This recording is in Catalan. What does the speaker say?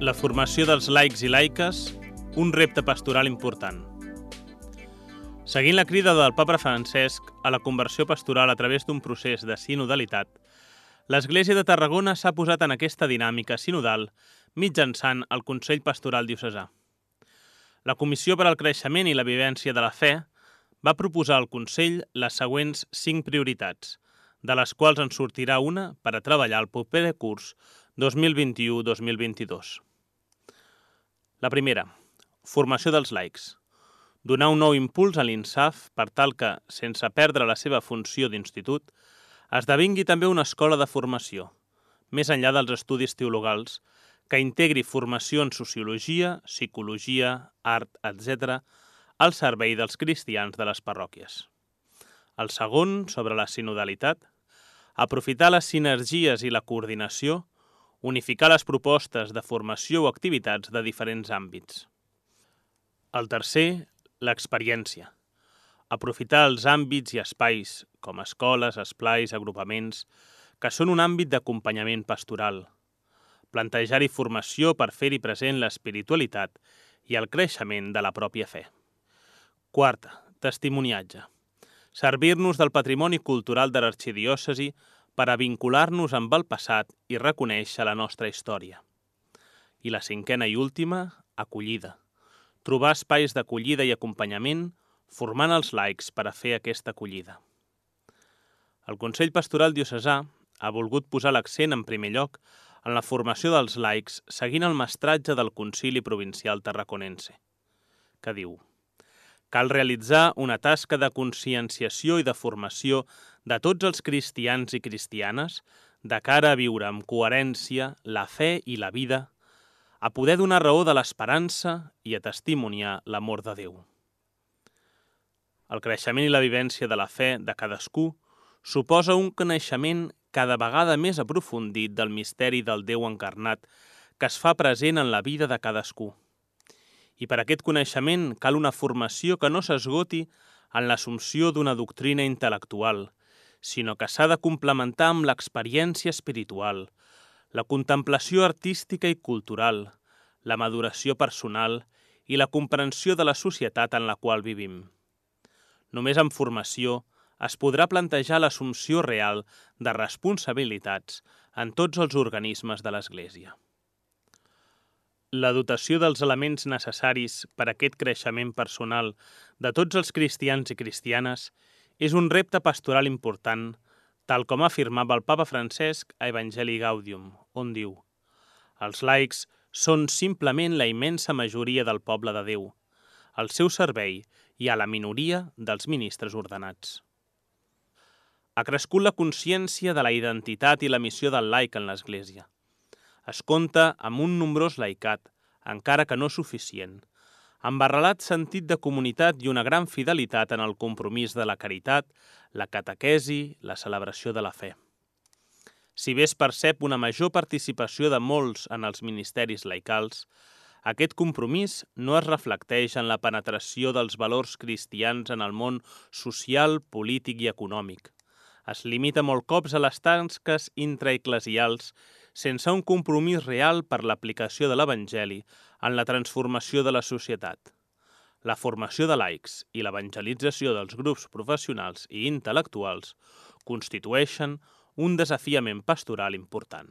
La formació dels laics i laiques, un repte pastoral important. Seguint la crida del papa Francesc a la conversió pastoral a través d'un procés de sinodalitat, l'Església de Tarragona s'ha posat en aquesta dinàmica sinodal mitjançant el Consell Pastoral Diocesà. La Comissió per al Creixement i la Vivència de la Fe va proposar al Consell les següents cinc prioritats, de les quals en sortirà una per a treballar el proper curs 2021-2022. La primera, formació dels laics. Donar un nou impuls a l'INSAF per tal que, sense perdre la seva funció d'institut, esdevingui també una escola de formació, més enllà dels estudis teologals, que integri formació en sociologia, psicologia, art, etc., al servei dels cristians de les parròquies. El segon, sobre la sinodalitat, aprofitar les sinergies i la coordinació unificar les propostes de formació o activitats de diferents àmbits. El tercer, l'experiència. Aprofitar els àmbits i espais, com escoles, esplais, agrupaments, que són un àmbit d'acompanyament pastoral. Plantejar-hi formació per fer-hi present l'espiritualitat i el creixement de la pròpia fe. Quarta, testimoniatge. Servir-nos del patrimoni cultural de l'arxidiòcesi per a vincular-nos amb el passat i reconèixer la nostra història. I la cinquena i última, acollida. Trobar espais d'acollida i acompanyament formant els laics per a fer aquesta acollida. El Consell Pastoral Diocesà ha volgut posar l'accent en primer lloc en la formació dels laics seguint el mestratge del Concili Provincial Tarraconense, que diu Cal realitzar una tasca de conscienciació i de formació de tots els cristians i cristianes de cara a viure amb coherència la fe i la vida, a poder donar raó de l'esperança i a testimoniar l'amor de Déu. El creixement i la vivència de la fe de cadascú suposa un coneixement cada vegada més aprofundit del misteri del Déu encarnat que es fa present en la vida de cadascú i per aquest coneixement cal una formació que no s'esgoti en l'assumpció d'una doctrina intel·lectual, sinó que s'ha de complementar amb l'experiència espiritual, la contemplació artística i cultural, la maduració personal i la comprensió de la societat en la qual vivim. Només amb formació es podrà plantejar l'assumpció real de responsabilitats en tots els organismes de l'Església. La dotació dels elements necessaris per a aquest creixement personal de tots els cristians i cristianes és un repte pastoral important, tal com afirmava el papa Francesc a Evangelii Gaudium, on diu «Els laics són simplement la immensa majoria del poble de Déu, al seu servei i a la minoria dels ministres ordenats». Ha crescut la consciència de la identitat i la missió del laic en l'Església – es compta amb un nombrós laicat, encara que no suficient, amb arrelat sentit de comunitat i una gran fidelitat en el compromís de la caritat, la catequesi, la celebració de la fe. Si bé es percep una major participació de molts en els ministeris laicals, aquest compromís no es reflecteix en la penetració dels valors cristians en el món social, polític i econòmic. Es limita molt cops a les tasques intraeclesials sense un compromís real per l'aplicació de l'Evangeli en la transformació de la societat. La formació de laics i l'evangelització dels grups professionals i intel·lectuals constitueixen un desafiament pastoral important.